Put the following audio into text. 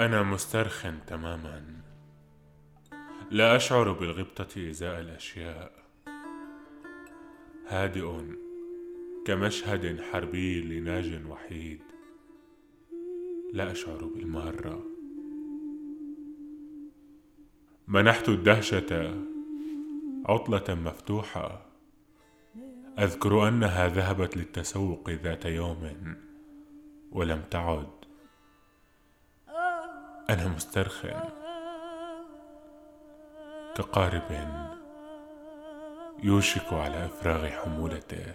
أنا مسترخٍ تماما. لا أشعر بالغبطة إزاء الأشياء. هادئ كمشهد حربي لناج وحيد. لا أشعر بالمارة منحت الدهشة عطلة مفتوحة. أذكر أنها ذهبت للتسوق ذات يوم ولم تعد. أنا مسترخي. كقارب يوشك على إفراغ حمولته.